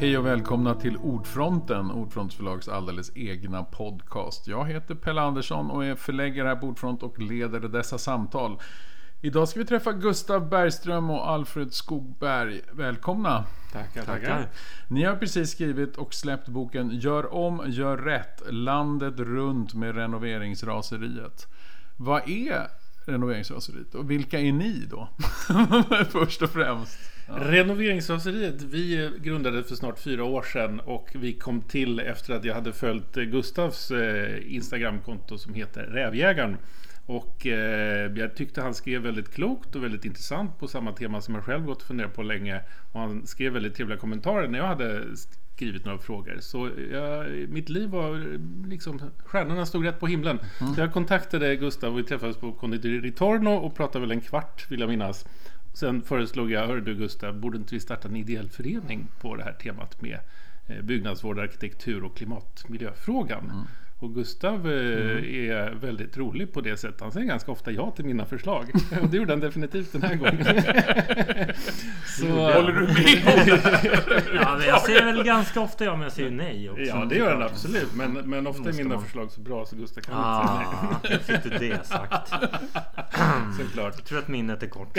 Hej och välkomna till Ordfronten, Ordfrontsförlags alldeles egna podcast. Jag heter Pelle Andersson och är förläggare här på Ordfront och leder dessa samtal. Idag ska vi träffa Gustav Bergström och Alfred Skogberg. Välkomna! Tackar, tackar. Ni har precis skrivit och släppt boken Gör om, gör rätt. Landet runt med renoveringsraseriet. Vad är renoveringsraseriet och vilka är ni då? Först och främst. Ja. Renoveringsraseriet, vi grundade för snart fyra år sedan och vi kom till efter att jag hade följt Gustavs eh, Instagramkonto som heter Rävjägaren. Och eh, jag tyckte han skrev väldigt klokt och väldigt intressant på samma tema som jag själv gått och funderat på länge. Och han skrev väldigt trevliga kommentarer när jag hade skrivit några frågor. Så jag, mitt liv var liksom, stjärnorna stod rätt på himlen. Mm. Så jag kontaktade Gustav och vi träffades på Konditori Ritorno och pratade väl en kvart vill jag minnas. Sen föreslog jag, hör du Gustav, borde inte vi starta en ideell förening på det här temat med eh, byggnadsvård, arkitektur och klimatmiljöfrågan? Mm. Och Gustav eh, mm. är väldigt rolig på det sättet. Han säger ganska ofta ja till mina förslag. Och det gjorde han definitivt den här gången. Så, Håller du med ja, Jag säger väl ganska ofta ja, men jag säger nej också. Ja, det gör han absolut. Men, men ofta är mina man... förslag så bra så Gustav kan ah, inte säga nej. fick du det sagt. Såklart. Jag tror att minnet är kort.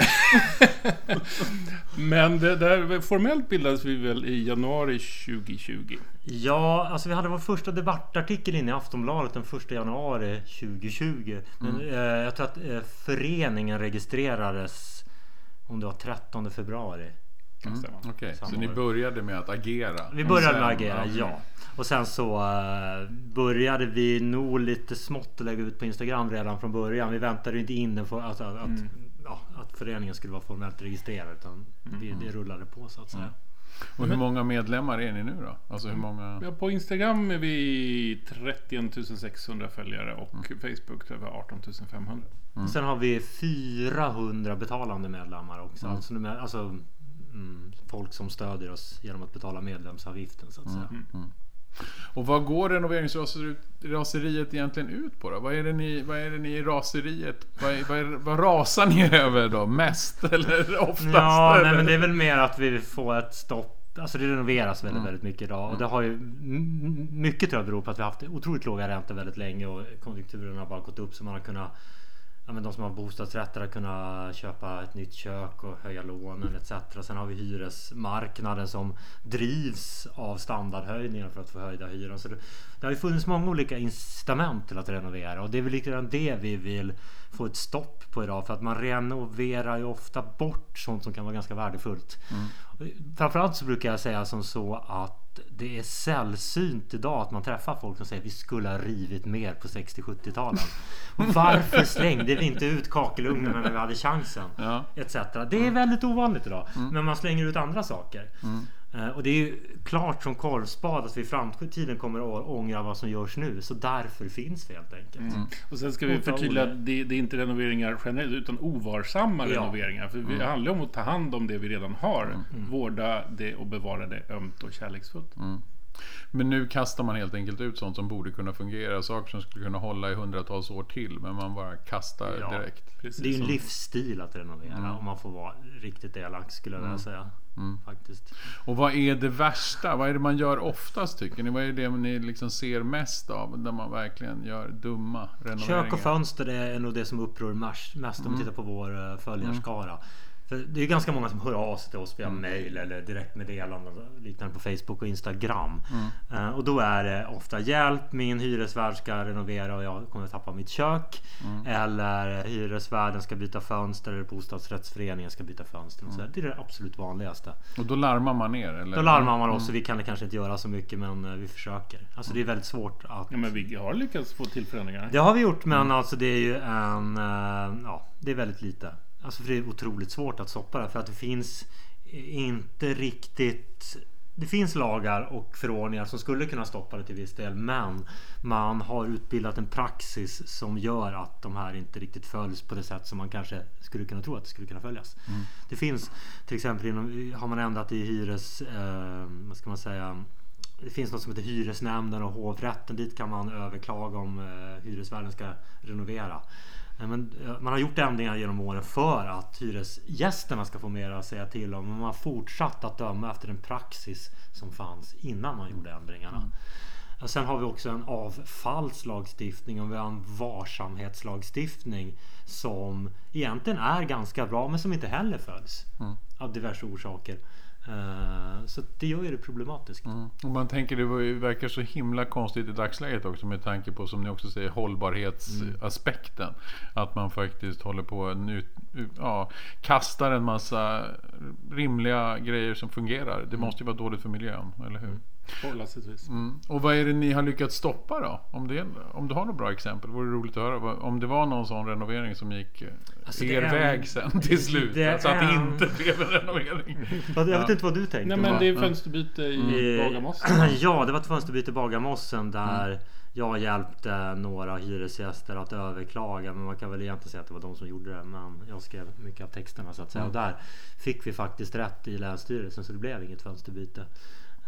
men det där, formellt bildades vi väl i januari 2020. Ja, alltså vi hade vår första debattartikel inne i Aftonbladet den 1 januari 2020. Men mm. eh, jag tror att eh, föreningen registrerades om det var 13 februari. Mm. Okej, okay. så ni började med att agera? Vi började med att agera, ja. Och sen så uh, började vi nog lite smått att lägga ut på Instagram redan från början. Vi väntade inte in den för, alltså, att, mm. ja, att föreningen skulle vara formellt registrerad. Utan mm. vi, det rullade på så att säga. Mm. Och hur många medlemmar är ni nu då? Alltså hur många? Ja, på Instagram är vi 31 600 följare och mm. Facebook över 18 500. Mm. Sen har vi 400 betalande medlemmar också. Mm. Alltså, alltså mm, folk som stödjer oss genom att betala medlemsavgiften så att säga. Mm. Mm. Och vad går renoveringsraseriet egentligen ut på då? Vad är det ni, vad är det ni i raseriet, vad, vad, vad rasar ni över då? Mest eller oftast? Ja, eller? nej, men det är väl mer att vi får ett stopp Alltså det renoveras väldigt, mm. väldigt mycket idag. Och det har ju mycket tror jag beror på att vi har haft otroligt låga räntor väldigt länge och konjunkturen har bara gått upp så man har kunnat ja, men de som har bostadsrätter har kunnat köpa ett nytt kök och höja lånen etc. Sen har vi hyresmarknaden som drivs av standardhöjningar för att få höjda hyror. Så det, det har ju funnits många olika incitament till att renovera och det är väl lite det vi vill få ett stopp på idag. För att man renoverar ju ofta bort sånt som kan vara ganska värdefullt. Mm. Framförallt så brukar jag säga som så att det är sällsynt idag att man träffar folk som säger att vi skulle ha rivit mer på 60-70-talen. Varför slängde vi inte ut kakelugnen när vi hade chansen? Ja. Etc. Det är väldigt ovanligt idag. Mm. Men man slänger ut andra saker. Mm. Eh, och det är ju klart som korvspad att vi i framtiden kommer att ångra vad som görs nu. Så därför finns vi helt enkelt. Mm. Och sen ska vi förtydliga att det, det, är inte renoveringar generellt utan ovarsamma ja. renoveringar. För det mm. handlar om att ta hand om det vi redan har. Mm. Vårda det och bevara det ömt och kärleksfullt. Mm. Men nu kastar man helt enkelt ut sånt som borde kunna fungera. Saker som skulle kunna hålla i hundratals år till. Men man bara kastar ja, direkt. Precis. Det är ju en livsstil att renovera. Mm. Om man får vara riktigt elak skulle jag vilja säga. Mm. Faktiskt. Och vad är det värsta? Vad är det man gör oftast tycker ni? Vad är det ni liksom ser mest av? Där man verkligen gör dumma renoveringar? Kök och fönster är nog det som upprör mest, om mm. vi tittar på vår eh, följarskara. Mm. Det är ganska många som hör av sig till oss via mm. mail eller direktmeddelanden liknande på Facebook och Instagram. Mm. Uh, och då är det ofta hjälp, min hyresvärd ska renovera och jag kommer att tappa mitt kök. Mm. Eller hyresvärden ska byta fönster eller bostadsrättsföreningen ska byta fönster. Och så mm. Det är det absolut vanligaste. Och då larmar man er? Eller? Då larmar man oss och mm. vi kan kanske inte göra så mycket men uh, vi försöker. Alltså det är väldigt svårt att... Ja men vi har lyckats få till förändringar. Det har vi gjort men mm. alltså det är ju en... Uh, ja, det är väldigt lite. Alltså för det är otroligt svårt att stoppa det för att det finns inte riktigt det finns lagar och förordningar som skulle kunna stoppa det till viss del men man har utbildat en praxis som gör att de här inte riktigt följs på det sätt som man kanske skulle kunna tro att det skulle kunna följas. Mm. Det finns till exempel inom, har man ändrat i hyres, eh, vad ska man säga, det finns något som heter hyresnämnden och hovrätten. Dit kan man överklaga om eh, hyresvärden ska renovera. Men, eh, man har gjort ändringar genom åren för att hyresgästerna ska få mer att säga till om. Men man har fortsatt att döma efter den praxis som fanns innan man gjorde ändringarna. Och sen har vi också en avfallslagstiftning och vi har en varsamhetslagstiftning som egentligen är ganska bra men som inte heller följs av diverse orsaker. Eh, Så det gör ju det problematiskt. Mm. Och man tänker det verkar så himla konstigt i dagsläget också med tanke på som ni också säger hållbarhetsaspekten. Att man faktiskt håller på ut, ja, kastar en massa rimliga grejer som fungerar. Det måste ju vara dåligt för miljön, eller hur? Mm. Och vad är det ni har lyckats stoppa då? Om, det, om du har något bra exempel, vore det roligt att höra. Om det var någon sån renovering som gick eh, Alltså, er väg sen till slut. alltså att det inte blev en renovering. Jag vet Ja. inte vad du tänkte. Nej men det är fönsterbyte i Eh, Bagarmossen. Ja, det var ett fönsterbyte i Bagarmossen där Mm. jag hjälpte några hyresgäster att överklaga. Men man kan väl egentligen säga att det var de som gjorde det. Men jag skrev mycket av texterna så att säga. Mm. Och där fick vi faktiskt rätt i Länsstyrelsen så det blev inget fönsterbyte.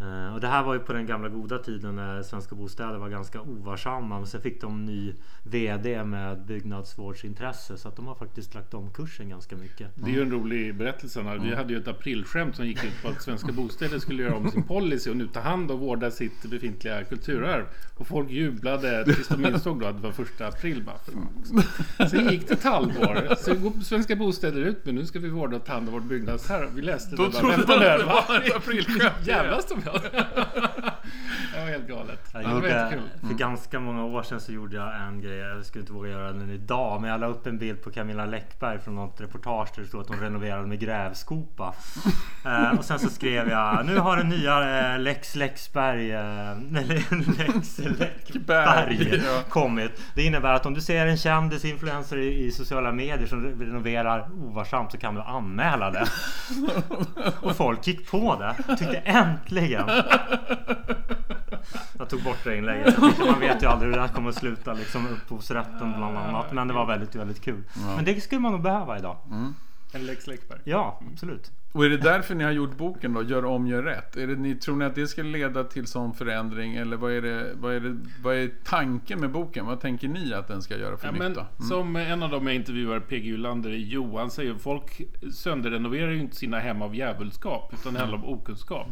Eh, Och det här var ju på den gamla goda tiden när Svenska Bostäder var ganska ovarsamma. Men sen fick de ny VD med byggnadsvårdsintresse. Så att de har faktiskt lagt om kursen ganska mycket. Det är ju en rolig berättelse. Här. Vi hade ju ett aprilskämt som gick ut på att Svenska Bostäder skulle göra om sin policy och nu ta hand och vårda sitt befintliga kulturarv. Och folk jublade tills de insåg då att det var första april. Bara. Sen gick det ett halvår. Så går Svenska Bostäder ut med nu ska vi vårda och ta hand om vårt byggnadsarv. Vi läste Då det bara, trodde nu, att det va? var ett aprilskämt. Jävlas de Det var helt galet. Jag Det var gjorde, jättekul. för ganska många år sedan så gjorde jag en grej. Jag skulle inte våga göra den idag. Men jag la upp en bild på Camilla Läckberg från något reportage där det stod att hon renoverade med grävskopa. eh, och sen så skrev jag Nu har den nya eh, Lex Läcksberg eh, Lex Läckberg kommit. Det innebär att om du ser en kändis influencer i, i sociala medier som renoverar ovarsamt så kan du anmäla det. och folk gick på det. Tyckte äntligen. Jag tog bort det inlägget. Man vet ju aldrig hur det här kommer att sluta. Liksom upphovsrätten bland annat. Men det var väldigt, väldigt kul. Men det skulle man nog behöva idag. En Lex Läckberg. Ja, absolut. Och är det därför ni har gjort boken då? Gör om, gör rätt? Är det, ni, tror ni att det ska leda till sån förändring? Eller vad är, det, vad, är det, vad är tanken med boken? Vad tänker ni att den ska göra för Ja, nytta? Mm. Som en av dem jag intervjuar, PG Ulander, Johan säger, folk sönderrenoverar ju inte sina hem av djävulskap, utan det handlar om okunskap.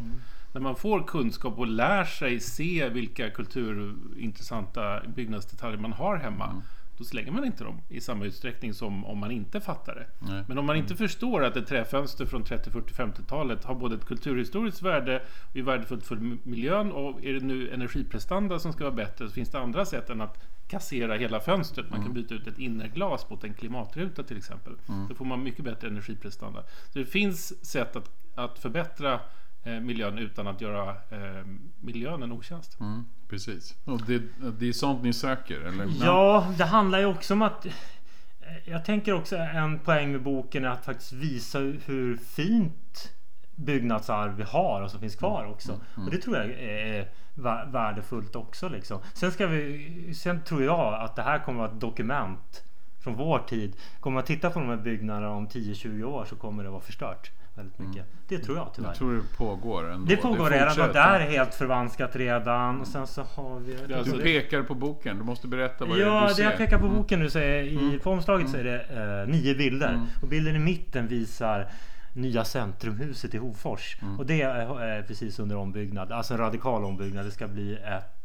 När man får kunskap och lär sig se vilka kulturintressanta byggnadsdetaljer man har hemma, då slänger man inte dem i samma utsträckning som om man inte fattar det. Nej. Men om man inte förstår att ett träfönster från 30, 40, 50-talet har både ett kulturhistoriskt värde och är värdefullt för miljön och är det nu energiprestanda som ska vara bättre så finns det andra sätt än att kassera hela fönstret. Man kan byta ut ett innerglas mot en klimatruta till exempel. Då får man mycket bättre energiprestanda. Så det finns sätt att, att förbättra miljön utan att göra eh, miljön en otjänst. Mm, precis. Och det, det är sånt ni söker? Eller? Ja, det handlar ju också om att jag tänker också en poäng med boken är att faktiskt visa hur fint byggnadsarv vi har och som finns kvar också. Och det tror jag är vä- värdefullt också. Liksom. Sen, ska vi, sen tror jag att det här kommer att vara ett dokument från vår tid. Kommer man titta på de här byggnaderna om 10-20 år så kommer det vara förstört väldigt mycket. Det tror jag tyvärr. Jag tror det pågår ändå. det pågår redan och där är helt förvanskat redan. Och sen så har vi... Det alltså Du pekar på boken. Du måste berätta vad det är Ja, du det ser. jag pekar på boken nu så är i på omslaget så är det eh, nio bilder. Och bilden i mitten visar nya Centrumhuset i Hofors. Och det är eh, precis under ombyggnad. Alltså en radikal ombyggnad. Det ska bli ett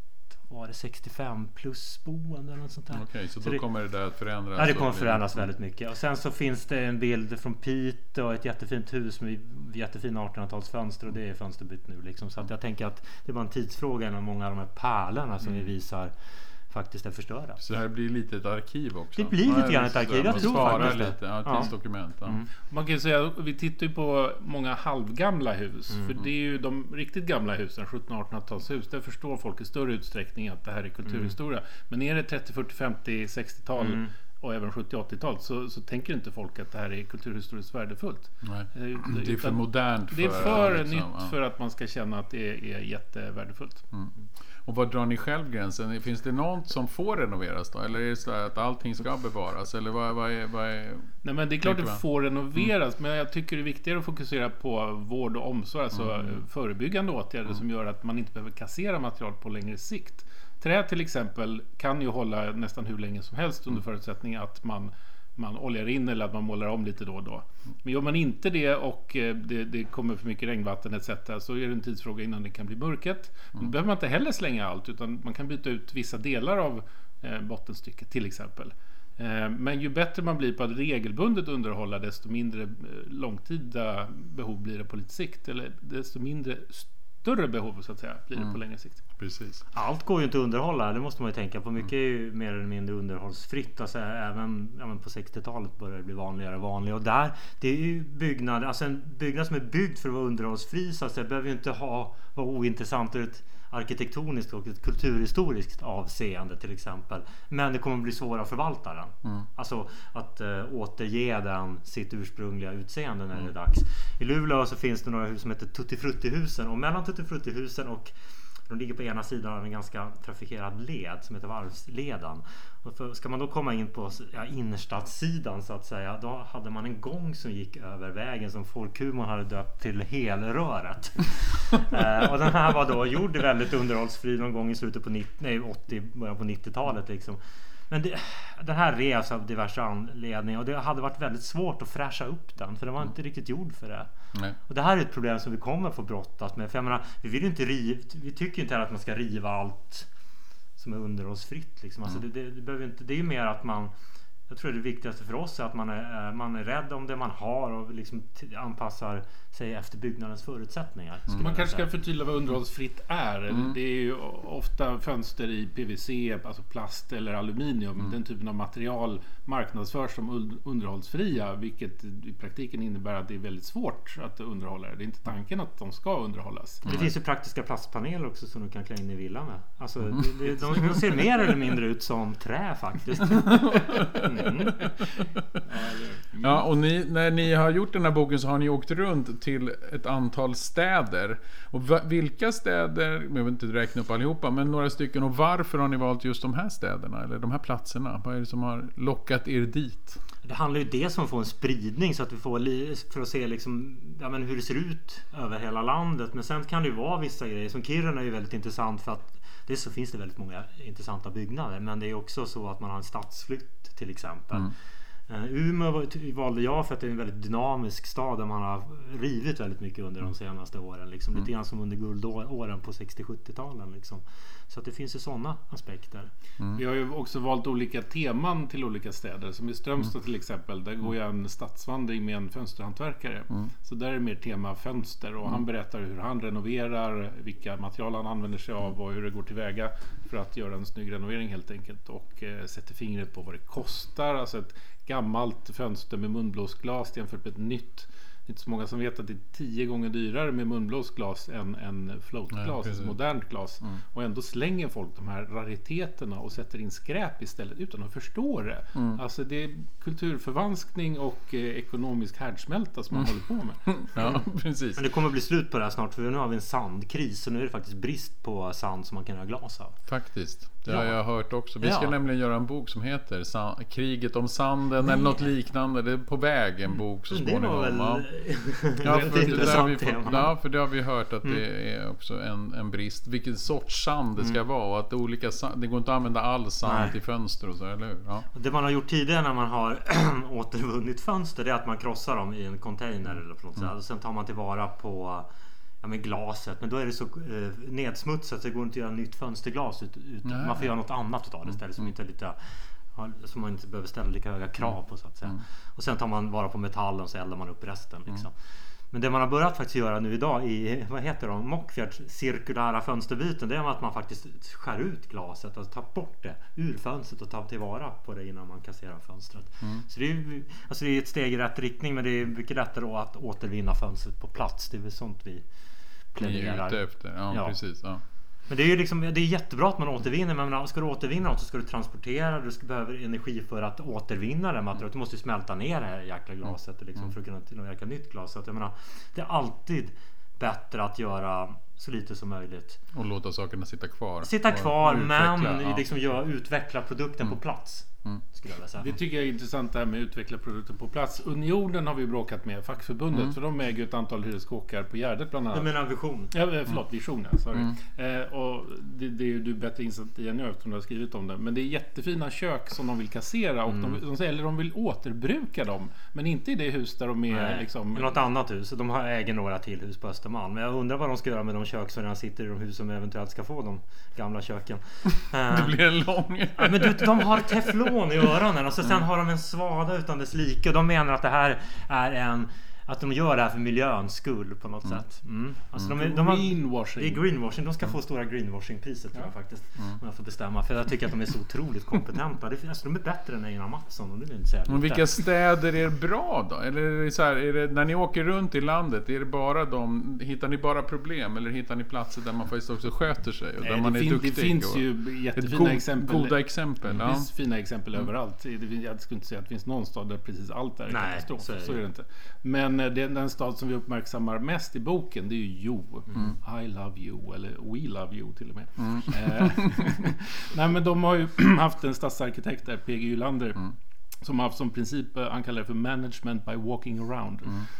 var det 65 plus boende eller något sånt där. Okej, så, Så då det- kommer det där att förändras? Ja, det kommer förändras väldigt mycket. Och sen så finns det en bild från Piteå, ett jättefint hus med jättefina 1800-talsfönster och det är fönsterbytt nu. Liksom. Så att jag tänker att det är bara en tidsfråga innan många av de här pärlorna som vi visar faktiskt är förstörda. Så det här blir lite ett arkiv också? Det blir lite grann ett arkiv, jag man tror faktiskt det. lite, ja, Ja. tidsdokument. Ja. Man kan ju säga att vi tittar ju på många halvgamla hus. För det är ju de riktigt gamla husen, 1700-1800-talshus. Där förstår folk i större utsträckning att det här är kulturhistoria. Men är det 30, 40, 50, 60-tal och även 70, 80-tal så, så tänker inte folk att det här är kulturhistoriskt värdefullt. Nej. Eh, Det är för modernt för... Det är för liksom, nytt ja. för att man ska känna att det är jättevärdefullt. Och var drar ni själv gränsen? Finns det något som får renoveras då? Eller är det så att allting ska bevaras? Eller vad, vad, är, vad är... Nej men det är klart det får renoveras men jag tycker det är viktigare att fokusera på vård och omsorg, alltså Mm. förebyggande åtgärder som gör att man inte behöver kassera material på längre sikt. Trä till exempel kan ju hålla nästan hur länge som helst under förutsättning att man man oljar in eller att man målar om lite då och då. Men gör man inte det och eh, det, det kommer för mycket regnvatten etc. så är det en tidsfråga innan det kan bli mörket. Men då behöver man inte heller slänga allt utan man kan byta ut vissa delar av eh, bottenstycket till exempel. Eh, men ju bättre man blir på att regelbundet underhålla desto mindre långtida behov blir det på lite sikt. Eller desto mindre större behov så att säga blir det på längre sikt. Precis. Allt går ju inte att underhålla, det måste man ju tänka på. Mycket är ju mer eller mindre underhållsfritt. Alltså, även, även på 60-talet började det bli vanligare och vanligare. Och där, det är ju byggnader, alltså en byggnad som är byggd för att vara underhållsfri så att säga, behöver ju inte ha, vara ointressant ur ett arkitektoniskt och ett kulturhistoriskt avseende till exempel. Men det kommer bli svårare att förvalta den. Mm. Alltså att äh, återge den sitt ursprungliga utseende när mm. det är dags. I Luleå så finns det några hus som heter Tuttifrutti-husen och mellan Tuttifrutti-husen och de ligger på ena sidan av en ganska trafikerad led som heter Varvsleden. Och för, ska man då komma in på ja, innerstadssidan så att säga. Då hade man en gång som gick över vägen som folkhumorn hade döpt till Helröret. eh, och den här var då gjord väldigt underhållsfri någon gång i slutet på 90, nej, 80, början på 90-talet liksom. Men det, den här revs av diverse anledningar och det hade varit väldigt svårt att fräscha upp den för den var inte riktigt gjord för det. Nej. Och det här är ett problem som vi kommer få brottas med. För jag menar, vi vill inte riva, vi tycker inte att man ska riva allt som är underhållsfritt. Liksom. Alltså mm. det, det, det, behöver inte, det är ju mer att man jag tror det viktigaste för oss är att man är, man är rädd om det man har och liksom anpassar sig efter byggnadens förutsättningar. Mm. Man kanske ska förtydliga vad underhållsfritt är. Mm. Det är ju ofta fönster i PVC, alltså plast eller aluminium. Mm. Den typen av material marknadsförs som underhållsfria, vilket i praktiken innebär att det är väldigt svårt att underhålla det. Det är inte tanken att de ska underhållas. Det finns ju praktiska plastpaneler också som du kan klä in i villan med. Alltså, mm. det, de, de ser mer eller mindre ut som trä faktiskt. Mm. Ja, och ni, när ni har gjort den här boken så har ni åkt runt till ett antal städer. Och vilka städer, jag vill inte räkna upp allihopa, men några stycken. Och varför har ni valt just de här städerna? Eller de här platserna? Vad är det som har lockat er dit? Det handlar ju dels om att få en spridning så att vi får för att se liksom, ja, men hur det ser ut över hela landet. Men sen kan det ju vara vissa grejer. Som Kiruna är ju väldigt intressant för att Dels så finns det väldigt många intressanta byggnader men det är också så att man har en stadsflytt till exempel. Mm. Uh, Umeå valde jag för att det är en väldigt dynamisk stad där man har rivit väldigt mycket under de senaste åren. Liksom. Mm. Lite grann som under guldåren på 60-70-talen. Liksom. Så att det finns ju sådana aspekter. Mm. Vi har ju också valt olika teman till olika städer. Som i Strömstad mm. till exempel. Där går jag en stadsvandring med en fönsterhantverkare. Mm. Så där är det mer tema fönster. Och han mm. berättar hur han renoverar. Vilka material han använder sig av. Och hur det går tillväga för att göra en snygg renovering helt enkelt. Och eh, sätter fingret på vad det kostar. Alltså ett gammalt fönster med munblåsglas jämfört med ett nytt. Det är inte så många som vet att det är tio gånger dyrare med munblåsglas än, än floatglas, ja, modernt glas. Mm. Och ändå slänger folk de här rariteterna och sätter in skräp istället utan att förstå det. Mm. Alltså det är kulturförvanskning och eh, ekonomisk härdsmälta som man mm. håller på med. ja, precis. Men det kommer bli slut på det här snart för nu har vi en sandkris. Så nu är det faktiskt brist på sand som man kan göra glas av. Faktiskt. Det har jag hört också. Vi ska ja. nämligen göra en bok som heter Kriget om sanden Nej. eller något liknande. Det är på väg en bok så småningom. Det var väl ja. ja, för det har vi fått, ja, för det har vi hört att mm. det är också en, en brist. Vilken sorts sand det ska mm. vara. Och att det, olika, det går inte att använda all sand Nej. i fönster och så, eller hur? Ja. Det man har gjort tidigare när man har återvunnit fönster det är att man krossar dem i en container eller på något mm. sätt. Sen tar man tillvara på ja, men glaset. Men då är det så eh, nedsmutsat så det går inte att göra nytt fönsterglas. Ut, ut. Man får göra något annat av det istället som mm. inte är lite som man inte behöver ställa lika höga krav på så att säga. Mm. Och sen tar man vara på metallen och så eldar man upp resten. Liksom. Mm. Men det man har börjat faktiskt göra nu idag i vad heter de? Mockfjärds cirkulära fönsterbyten. Det är att man faktiskt skär ut glaset och tar bort det ur fönstret och tar tillvara på det innan man kasserar fönstret. Mm. Så det är, alltså det är ett steg i rätt riktning men det är mycket lättare att återvinna fönstret på plats. Det är väl sånt vi pläderar. Ni är ute efter. Ja, ja. precis. Ja. Men det är ju liksom, det är jättebra att man återvinner men ska du återvinna något så ska du transportera Du ska behöver energi för att återvinna det materialet. Du måste ju smälta ner det här jäkla glaset liksom, mm. för att kunna tillverka nytt glas. Så att jag menar, det är alltid bättre att göra så lite som möjligt. Och låta sakerna sitta kvar. Sitta kvar men liksom gör, utveckla produkten mm. på plats. Skulle jag vilja säga. Det tycker jag är intressant det här med att utveckla produkter på plats. Unionen har vi bråkat med, fackförbundet, för de äger ett antal hyreskåkar på Gärdet bland annat. Du menar vision? Ja, eh, förlåt, Vision ja, sorry. Eh, och det, det är du bättre insatt i än jag eftersom du har skrivit om det. Men det är jättefina kök som de vill kassera och de, de, eller de vill återbruka dem. Men inte i det hus där de är Nej, liksom... I något annat hus. De har äger några till hus på Östermalm. Men jag undrar vad de ska göra med de kök som redan sitter i de hus som eventuellt ska få de gamla köken. Det blir en lång... Ja, men du, de har teflon i öronen och så sen har de en svada utan dess like. Och de menar att det här är en... Att de gör det här för miljöns skull på något sätt. Mm. Alltså de, är- de har, Greenwashing. det är greenwashing. De ska få stora greenwashing-priset tror jag faktiskt. Om jag får bestämma. För jag tycker att de är så otroligt kompetenta. Det, alltså, de är bättre än Einar Mattsson och det vill inte säga Men vilka städer är bra då? Eller är det så här, är det, när ni åker runt i landet, är det bara de, hittar ni bara problem? Eller hittar ni platser där man faktiskt också sköter sig? Och där Nej, man det, är fin, duktig? det finns ju jättefina go- exempel. Goda exempel. Det Ja. finns fina exempel överallt. Det finns, jag skulle inte säga att det finns någon stad där precis allt är Nej, katastrof. så är det Så är det inte. Men eh, det, den stad som vi uppmärksammar mest i boken det är ju Jo. I love you eller We love you till och med. Eh, Nej men de har ju haft en stadsarkitekt där, PG Ylander. Som har haft som princip, eh, han kallar det för management by walking around.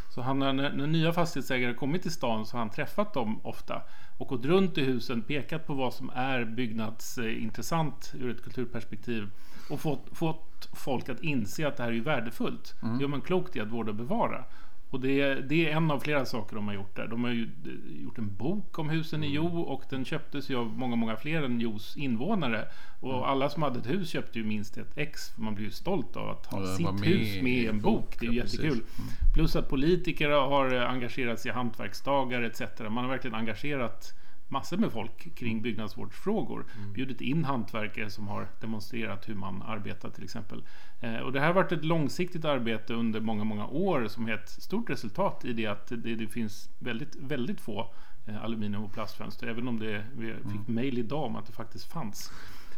Så han, har- när, när nya fastighetsägare kommit till stan så har han träffat dem ofta och gått runt i husen, pekat på vad som är byggnadsintressant ur ett kulturperspektiv och fått, fått folk att inse att det här är värdefullt. Det gör man klokt i att vårda och bevara. Och det, är- det är en av flera saker de har gjort där. De har ju eh, gjort en bok om husen i Jo och den köptes ju av många, många fler än Jos invånare. Och alla som hade ett hus köpte ju minst ett ex. För man blir ju stolt av att ha sitt med hus med i en bok. Det är ju ja, jättekul. Plus att politiker har engagerat sig i hantverksdagar etc. Man har verkligen engagerat massor med folk kring byggnadsvårdsfrågor. Bjudit in hantverkare som har demonstrerat hur man arbetar till exempel. Eh, och det här har varit ett långsiktigt arbete under många, många år som är ett stort resultat i det att det, det finns väldigt, väldigt få eh, aluminium och plastfönster. Även om det, vi fick mejl idag om att det faktiskt fanns.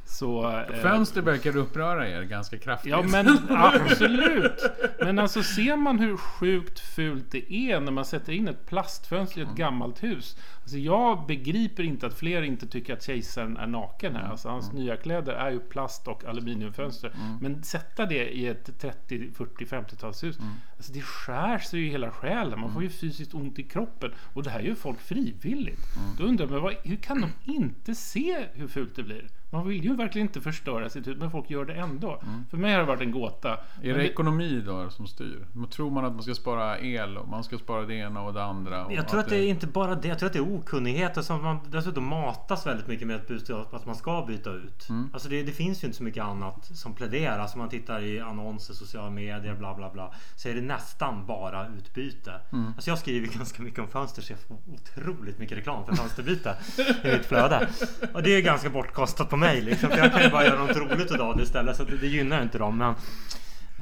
Så, eh, Fönster verkar uppröra er ganska kraftigt. Ja men absolut. Men alltså ser man hur sjukt fult det är när man sätter in ett plastfönster i ett gammalt hus. Alltså jag begriper inte att fler inte tycker att kejsaren är naken här. Alltså hans nya kläder är ju plast och aluminiumfönster. Men sätta det i ett 30, 40, 50-talshus. Alltså det skär sig ju i hela själen. Man får ju fysiskt ont i kroppen. Och det här gör folk frivilligt. Då undrar man, hur kan de inte se hur fult det blir? Man vill ju verkligen inte förstöra sitt hus, men folk gör det ändå. För mig har det varit en gåta. Är Men det ekonomi då som styr? Tror man att man ska spara el och man ska spara det ena och det andra? Och Jag tror att det är inte bara det. Jag tror att det är okunnighet. Som man dessutom matas väldigt mycket med ett budskap att man ska byta ut. Alltså det, det finns ju inte så mycket annat som pläderar. Om man tittar i annonser, sociala medier, bla bla bla. Så är det nästan bara utbyte. Alltså jag skriver ganska mycket om fönster så jag får otroligt mycket reklam för fönsterbyte i mitt flöde. Och det är ganska bortkastat på mig liksom. För jag kan ju bara göra något roligt idag istället. Så det, det gynnar inte dem. Men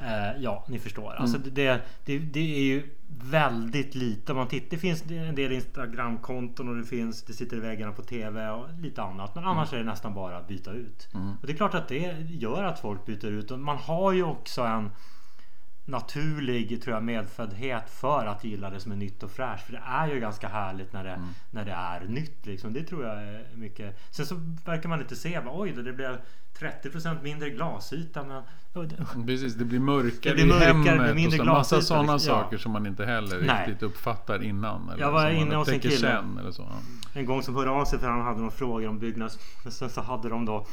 Eh, ja, ni förstår. Alltså det, det, det, det är ju väldigt lite. Om man tittar, det finns en del Instagramkonton och det finns Det sitter i väggarna på TV och lite annat. Men annars är det nästan bara att byta ut. Och det är klart att det gör att folk byter ut. Och man har ju också en naturlig tror jag, medföddhet för att gilla det som är nytt och fräscht. För det är ju ganska härligt när det, när det är nytt. Liksom. Det tror jag är mycket. Sen så verkar man inte se, oj då, det blev 30% mindre glasyta. Men, Precis, det blir mörkare, Det blir mörkare, i hemmet mindre och så, massa sådana liksom. Ja. saker som man inte heller Nej. riktigt uppfattar innan. Eller Jag var inne hos en kille. sen. Eller så. En gång som hörde av sig för han hade några frågor om byggnads. Sen så hade de då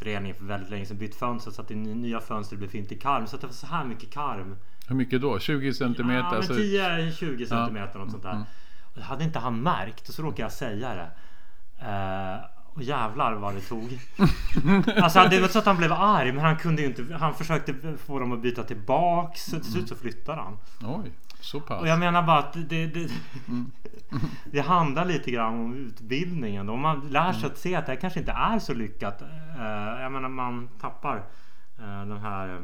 föreningen för väldigt länge sedan bytt fönster så att det nya fönster blev fint i karm. Så att det var så här mycket karm. Hur mycket då? 20 centimeter? Ja, alltså, 10-20 centimeter något sånt där. mm. Och det hade inte han märkt och så råkade jag säga det. Eh, och jävlar vad det tog. alltså det var så att han blev arg men han kunde ju inte. Han försökte få dem att byta tillbaks. Så till slut så flyttade han. Oj, så pass. Och jag menar bara att det, det, Mm. det handlar lite grann om utbildningen. Om man lär sig att se att det här kanske inte är så lyckat. Eh, Jag menar man tappar eh, den här Eh,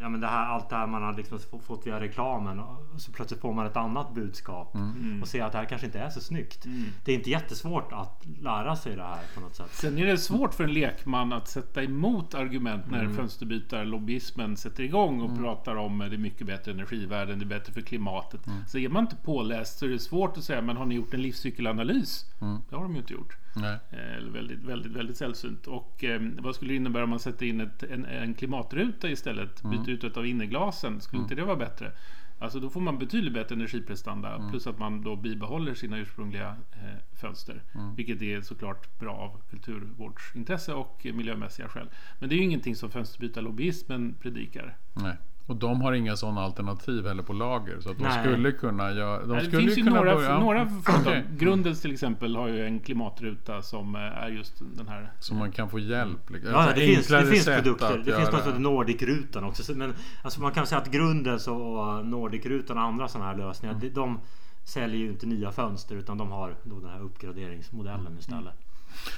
ja, men det här, allt det här man har liksom fått via reklamen. Och så plötsligt får man ett annat budskap. Mm. Och ser att det här kanske inte är så snyggt. Det är inte jättesvårt att lära sig det här på något sätt. Sen är det svårt för en lekman att sätta emot argument när Mm. fönsterbytarlobbyismen sätter igång och pratar om att det är mycket bättre energivärden, det är bättre för klimatet. Så är man inte påläst så är det svårt att säga, men har ni gjort en livscykelanalys? Det har de ju inte gjort. Nej. Eh, Eller väldigt, väldigt, väldigt sällsynt. Och eh, vad skulle det innebära om man sätter in ett, en, en klimatruta istället? Byter ut ett av innerglasen. Skulle inte det vara bättre? Alltså då får man betydligt bättre energiprestanda. Plus att man då bibehåller sina ursprungliga eh, fönster. Vilket är såklart bra av kulturvårdsintresse och miljömässiga skäl. Men det är ju ingenting som fönsterbytarlobbyismen predikar. Nej. Och de har inga sådana alternativ heller på lager. Så att de Nej. skulle kunna göra... De det skulle finns ju kunna några, börja, några företag. Okej. Grundels till exempel har ju en klimatruta som eh, är just den här Så man kan få hjälp. liksom. Ja, Alltså, det, finns, det finns produkter. Det finns något som heter Nordic-rutan också. Så- Men alltså man kan säga att Grundens och Nordic-rutan och andra sådana här lösningar. de- De säljer ju inte nya fönster utan de har då den här uppgraderingsmodellen istället.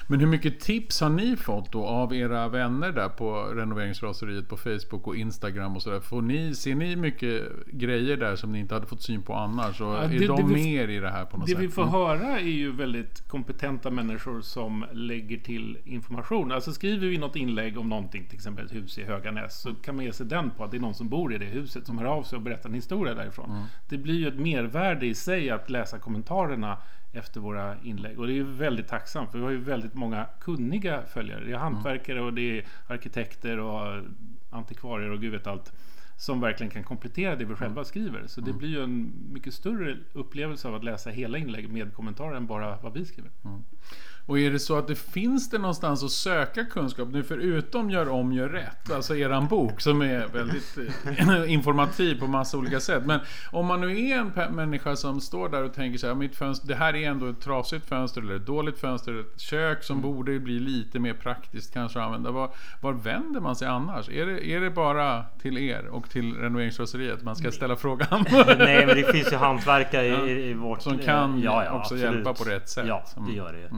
Men hur mycket tips har ni fått då av era vänner där på renoveringsraseriet på Facebook och Instagram och sådär? Får ni, ser ni mycket grejer där som ni inte hade fått syn på annars? Och Ja, är det- de det vi- mer i det här på något Det sätt? vi får Mm. höra är ju väldigt kompetenta människor som lägger till information. Alltså skriver vi något inlägg om någonting, till exempel ett hus i Höganäs, så kan man ge sig den på att det är någon som bor i det huset som hör av sig och berättar en historia därifrån. Mm. Det blir ju ett mervärde i sig att läsa kommentarerna efter våra inlägg. Och det är väldigt tacksamt, för vi har ju väldigt många kunniga följare. Det är Mm. hantverkare och det är arkitekter och antikvarier och gud vet allt. Som verkligen kan komplettera det vi själva Mm. skriver. Så det blir ju en mycket större upplevelse av att läsa hela inlägg med kommentarer än bara vad vi skriver. Och är det så att det finns det någonstans att söka kunskap nu förutom Gör om, gör rätt, alltså eran bok som är väldigt eh, informativ på massa olika sätt. Men om man nu är en människa som står där och tänker så här, mitt fönster, det här är ändå ett trasigt fönster eller ett dåligt fönster, ett kök som borde bli lite mer praktiskt kanske att använda. Var, var vänder man sig annars? Är det, är det bara till er och till renoveringsraseriet man ska ställa frågan? Nej men det finns ju hantverkare i, i, i vårt... Som kan ja, ja, också absolut. hjälpa på rätt sätt. Ja, Mm. det gör det ju.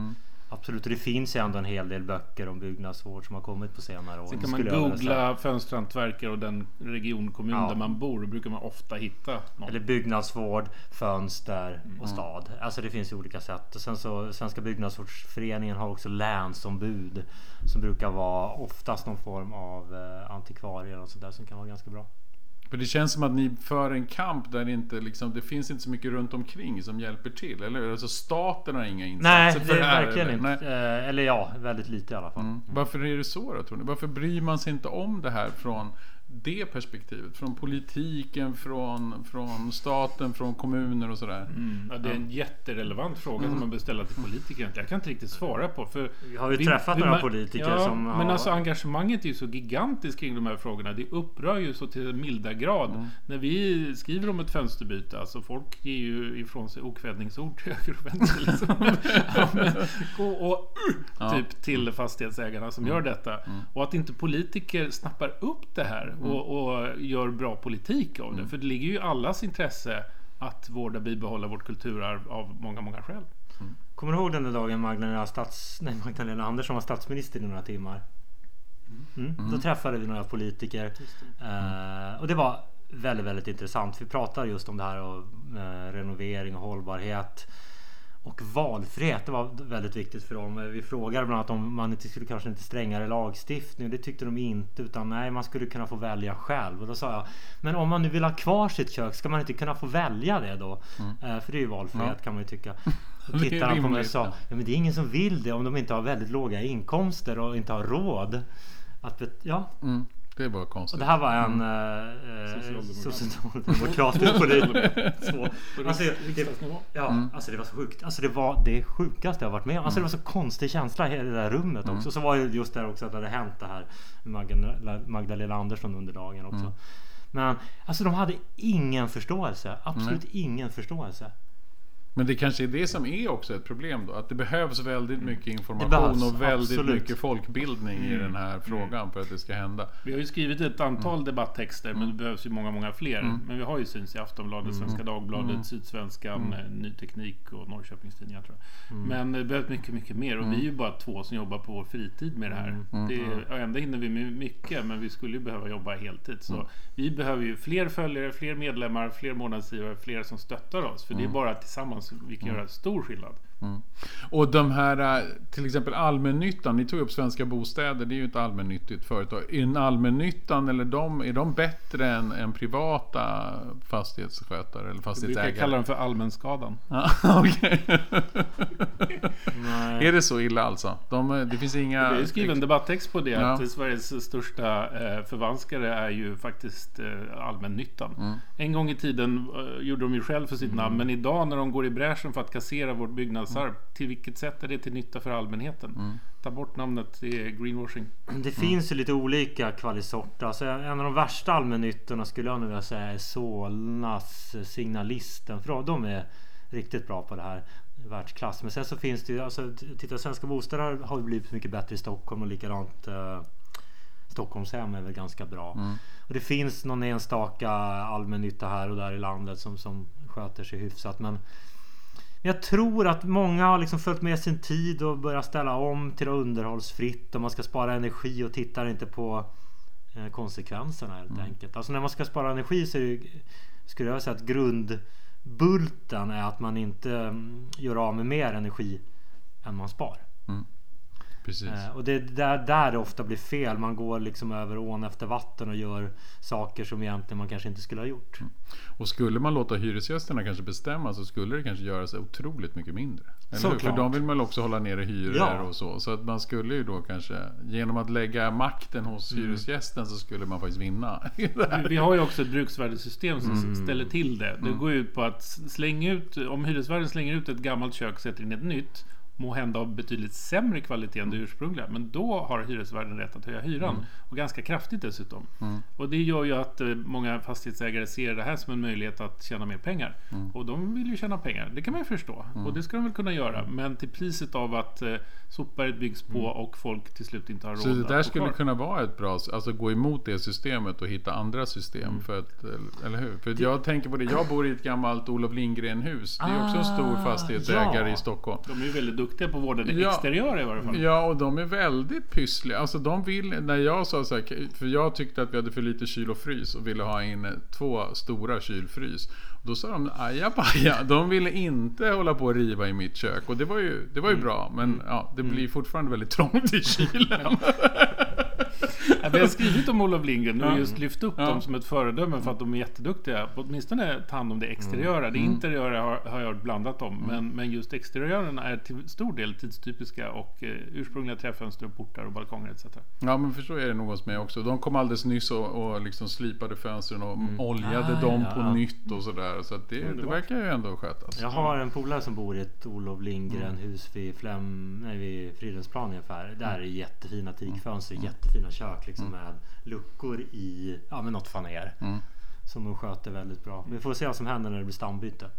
Absolut, och det finns ju ändå en hel del böcker om byggnadsvård som har kommit på senare år. Sen kan man googla fönsterhantverkare och den region, Ja. där man bor. Då brukar man ofta hitta något. Eller byggnadsvård, fönster Mm. och stad. Alltså det finns ju olika sätt. Och sen så Svenska byggnadsvårdsföreningen har också länsombud. Som brukar vara oftast någon form av eh, antikvarier och sådär som kan vara ganska bra. För det känns som att ni för en kamp där det inte liksom, det finns inte så mycket runt omkring som hjälper till, eller hur? Alltså staten har inga insatser Nej, för det det är här. verkligen eller? inte. Nej. Eh, eller ja, väldigt lite i alla fall. Mm. Varför är det så då tror ni? Varför bryr man sig inte om det här från det perspektivet? Från politiken, från, från staten, från kommuner och sådär. Mm, ja, det är en jätterelevant fråga Mm. som man bör ställa till politiker. Jag kan inte riktigt svara på. För Vi har ju träffat några politiker ja, som Men har- alltså engagemanget är ju så gigantiskt kring de här frågorna. Det upprör ju så till milda grad. Mm. När vi skriver om ett fönsterbyte, alltså folk ger ju ifrån sig okvädningsord till höger och vänster. Liksom. ja, men, och, och, Ja. Typ till fastighetsägarna som gör detta. Och att inte politiker snappar upp det här och, och gör bra politik av det. För det ligger ju i allas intresse att vårda bibehålla vårt kulturarv av många, många skäl. Kommer du ihåg den där dagen Magdalena, stats, nej, Magdalena Andersson var statsminister i några timmar? Mm. Då träffade vi några politiker. Eh, och det var väldigt, väldigt intressant. Vi pratade just om det här och eh, renovering och hållbarhet. Och valfrihet, det var väldigt viktigt för dem. Vi frågade bland annat om man inte skulle kanske inte strängare lagstiftning. Det tyckte de inte. Utan nej, man skulle kunna få välja själv. Och då sa jag, men om man nu vill ha kvar sitt kök, ska man inte kunna få välja det då? Eh, för det är ju valfrihet Ja. kan man ju tycka. Är tittade han på mig och sa, ja. men det är ingen som vill det om de inte har väldigt låga inkomster och inte har råd. Att, ja, Mm. Det var och konstigt. det här var en eh, eh, Socialdemokrat. socialdemokratisk politiker. Alltså, det, ja, alltså det var så sjukt. Alltså det var det sjukaste jag varit med om. Alltså det var så konstig känsla i hela det där rummet också. Så var det just där också att det hade hänt det här med Magdalena, Magdalena Andersson under dagen också. Men alltså de hade ingen förståelse. Absolut ingen förståelse. Men det kanske är det som är också ett problem då. Att det behövs väldigt mycket information behövs, och väldigt absolut. mycket folkbildning i den här frågan för att det ska hända. Vi har ju skrivit ett antal debattexter men det behövs ju många, många fler. Men vi har ju syns i Aftonbladet, Svenska Dagbladet, Sydsvenskan, eh, Ny Teknik och Norrköpingstidningar tror jag. Men det behövs mycket, mycket mer och vi är ju bara två som jobbar på vår fritid med det här. Det är, ändå hinner vi med mycket men vi skulle ju behöva jobba heltid. Så vi behöver ju fler följare, fler medlemmar, fler månadsgivare, fler som stöttar oss. För det är bara tillsammans vi kan göra stor skillnad. Och de här, eh, till exempel allmännyttan, ni tog upp Svenska Bostäder, det är ju ett allmännyttigt företag. Är en allmännyttan, eller de, är de bättre än, än privata fastighetsskötare eller Vi brukar fastighetsägare? kalla dem för allmänskadan. Okej. Nej. Är det så illa alltså? De, det finns inga... Vi har ju skrivit en debatttext på det Ja. att Sveriges största eh, förvanskare är ju faktiskt eh, allmännyttan. Mm. En gång i tiden eh, gjorde de ju själv för sitt namn men idag när de går i bräschen för att kassera vårt byggnadsarv Mm. till vilket sätt är det till nytta för allmänheten? Ta bort namnet, det är greenwashing. Det finns ju lite olika kvalisorter. Alltså en av de värsta allmännyttorna skulle jag nog vilja säga är Solnas Signalisten. För de är riktigt bra på det här. Världsklass. Men sen så finns det ju, alltså titta Svenska Bostäder har- blivit mycket bättre i Stockholm och likadant eh, Stockholmshem är väl ganska bra. Och det finns någon enstaka allmännytta här och där i landet som, som sköter sig hyfsat. Men jag tror att många har liksom följt med sin tid och börjat ställa om till underhållsfritt och man ska spara energi och tittar inte på eh, konsekvenserna helt enkelt. Alltså när man ska spara energi så är det, ju- skulle jag säga att Bulten är att man inte mm, gör av med mer energi än man spar. Mm. Precis. Eh, Och det är där, där det ofta blir fel. Man går liksom över ån efter vatten och gör saker som egentligen man kanske inte skulle ha gjort. Och skulle man låta hyresgästerna kanske bestämma så skulle det kanske göra sig otroligt mycket mindre. För de vill man också hålla nere hyror Ja. och så. Så att man skulle ju då kanske genom att lägga makten hos Mm. hyresgästen så skulle man faktiskt vinna. Vi har ju också ett bruksvärdessystem som Mm. ställer till det. Det går ut på att slänga ut, om hyresvärden slänger ut ett gammalt kök och sätter in ett nytt må hända av betydligt sämre kvalitet än det ursprungliga. Men då har hyresvärden rätt att höja hyran. Mm. Och ganska kraftigt dessutom. Och det gör ju att eh, många fastighetsägare ser det här som en möjlighet att tjäna mer pengar. Mm. Och de vill ju tjäna pengar. Det kan man ju förstå. Och det ska de väl kunna göra. Mm. Men till priset av att eh, sopberget byggs på och folk till slut inte har råd Så det där skulle kunna vara ett bra, alltså gå emot det systemet och hitta andra system. Mm. För att, eller hur? För jag tänker på det, jag bor i ett gammalt Olof Lindgren-hus. Det är också en stor Ah, fastighetsägare ja. i Stockholm. De är väldigt duktiga på att vårda det Ja. exteriöra i varje fall. Ja, och de är väldigt pyssliga. Alltså de vill, när jag sa så här, för jag tyckte att vi hade för lite kyl och frys och ville ha in två stora kylfrys. Då sa de ajabaja, de ville inte hålla på att riva i mitt kök. Och det var ju, det var Mm. ju bra, men ja, det blir fortfarande väldigt trångt i kylen. Ja, vi har skrivit om Olof Lindgren och just lyft upp Ja. dem som ett föredöme för att de är jätteduktiga. på Åtminstone ta hand om det exteriöra. Det interiöra har, har jag hört blandat om. Men, men just exteriören är till stor del tidstypiska och eh, ursprungliga träfönster, och portar och balkonger etc. Ja, men förstå är det nog hos mig också. De kom alldeles nyss och, och liksom slipade fönstren och oljade Ah, dem ja, på nytt och sådär. Så att det, det verkar ju ändå skötas. Jag har en polare som bor i ett Olof Lindgren hus vid, Flem, nej, vid Fridhemsplan ungefär. Där är jättefina teakfönster, jättefina kök liksom med luckor i ja, men något faner. Som de sköter väldigt bra. Vi får se vad som händer när det blir stambyte.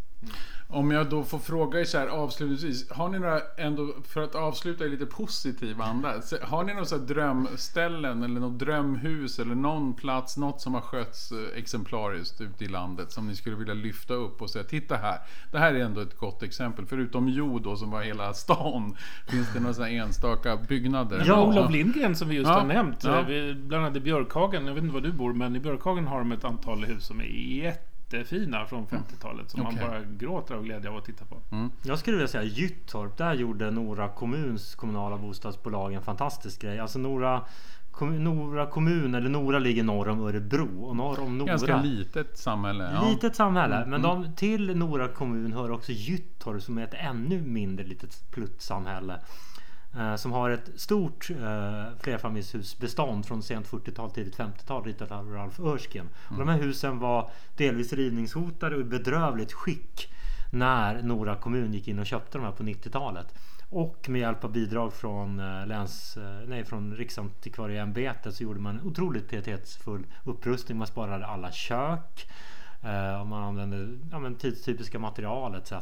Om jag då får fråga er så här avslutningsvis. Har ni några, ändå för att avsluta i lite positiv anda. Har ni några så drömställen eller något drömhus eller någon plats, något som har skötts eh, exemplariskt ute i landet som ni skulle vilja lyfta upp och säga titta här. Det här är ändå ett gott exempel. Förutom Jo då som var hela stan. Finns det några enstaka byggnader? Ja, Olof Lindgren som vi just Ja. har nämnt. Ja. bland annat i Björkhagen, jag vet inte var du bor, men i Björkhagen har de ett antal hus som är jättefina från 50-talet. Som Okej. man bara gråter av glädje av att titta på. Jag skulle vilja säga Gyttorp. Där gjorde Nora kommuns kommunala bostadsbolag en fantastisk grej. Alltså Nora, kom, Nora kommun, eller Nora ligger norr om Örebro. Och norr om Nora. Ganska litet samhälle. Ja. Litet samhälle. Men de, till Nora kommun hör också Gyttorp som är ett ännu mindre litet pluttsamhälle. Eh, som har ett stort eh, flerfamiljshusbestånd från sent 40-tal, tidigt 50-tal ritat av Ralf Erskine. Och de här husen var delvis rivningshotade och i bedrövligt skick när Nora kommun gick in och köpte de här på 90-talet. Och med hjälp av bidrag från, eh, läns, eh, nej, från Riksantikvarieämbetet så gjorde man en otroligt pietetsfull upprustning. Man sparade alla kök. Och man använde ja, men tidstypiska material etc.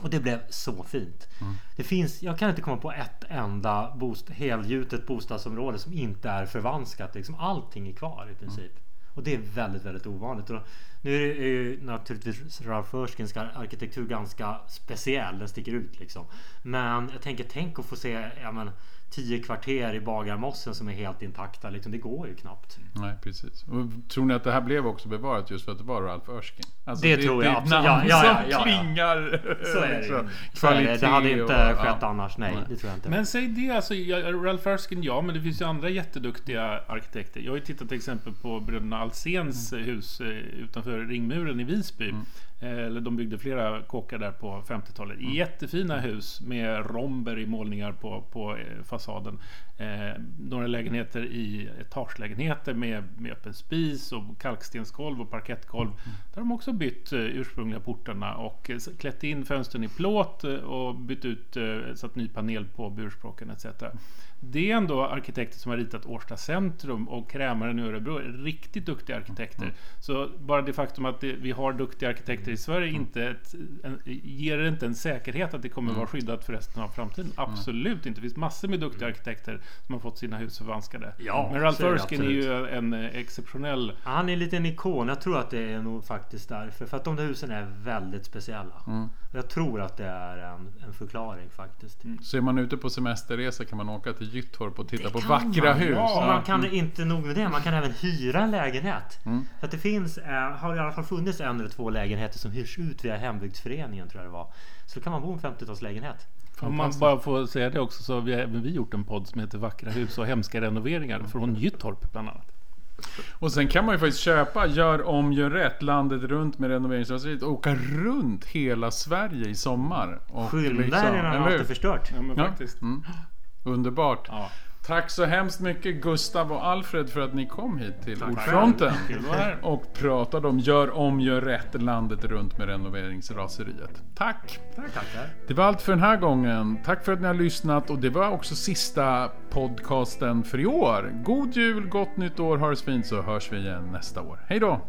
Och det blev så fint. Mm. Det finns, jag kan inte komma på ett enda bost, helgjutet bostadsområde som inte är förvanskat. Liksom allting är kvar i princip. Och det är väldigt, väldigt ovanligt. Och nu är det är ju naturligtvis Ralph Erskines arkitektur ganska speciell. Den sticker ut liksom. Men jag tänker, tänk att få se ja, men, tio kvarter i Bagarmossen som är helt intakta. Liksom. Det går ju knappt. Nej, precis. Och tror ni att det här blev också bevarat just för att det var Ralph Erskine? Alltså, Det tror jag Det är ett absolut. namn Ja, ja, ja, som ja, ja. klingar Så är det. Så är det. Det hade inte och- skett ja. annars. Nej, Nej. det tror jag inte. Men säg det, alltså, ja, Ralph Erskine ja, men det finns ju andra jätteduktiga arkitekter. Jag har ju tittat till exempel på bröderna Alséns Mm. hus eh, utanför ringmuren i Visby. Eh, Eller de byggde flera kåkar där på 50-talet. Mm. Jättefina hus med romber i målningar på, på eh, ambassaden. Eh, några lägenheter i etagelägenheter med, med öppen spis och kalkstensgolv och parkettgolv. Mm. Där har de också bytt eh, ursprungliga portarna och eh, klätt in fönstren i plåt eh, och bytt ut, eh, satt ny panel på burspråken etc. Det är ändå arkitekter som har ritat Årsta centrum och Krämaren i Örebro. Riktigt duktiga arkitekter. Så bara det faktum att det, vi har duktiga arkitekter i Sverige inte ett, en, ger det inte en säkerhet att det kommer vara skyddat för resten av framtiden. Absolut inte. Det finns massor med duktiga arkitekter som har fått sina hus förvanskade. Ja, Men Ralph så Erskine är ju en eh, exceptionell Han är en liten ikon. Jag tror att det är nog faktiskt därför. För att de där husen är väldigt speciella. Mm. Jag tror att det är en, en förklaring faktiskt. Så är man ute på semesterresa kan man åka till Gyttorp och titta Det på vackra man. hus. Ja, man kan inte nog med det. Man kan även hyra en lägenhet. Mm. För att det finns, eh, har i alla fall funnits en eller två lägenheter som hyrs ut via hembygdsföreningen tror jag det var. Så då kan man bo i en 50-talslägenhet. Om man bara får säga det också så har vi även vi gjort en podd som heter Vackra hus och hemska renoveringar från Gyttorp bland annat. Och sen kan man ju faktiskt köpa Gör om, gör rätt landet runt med renoveringsraseriet och åka runt hela Sverige i sommar. Och Skynda liksom- allt hur? är förstört. Ja men Ja. faktiskt. Mm. Underbart. Ja. Tack så hemskt mycket Gustav och Alfred för att ni kom hit till Tack. Ordfronten. Och pratade om Gör om, gör rätt landet runt med renoveringsraseriet. Tack! Tack, tackar. Det var allt för den här gången. Tack för att ni har lyssnat och det var också sista podcasten för i år. God jul, gott nytt år, ha det så fint så hörs vi igen nästa år. Hej då!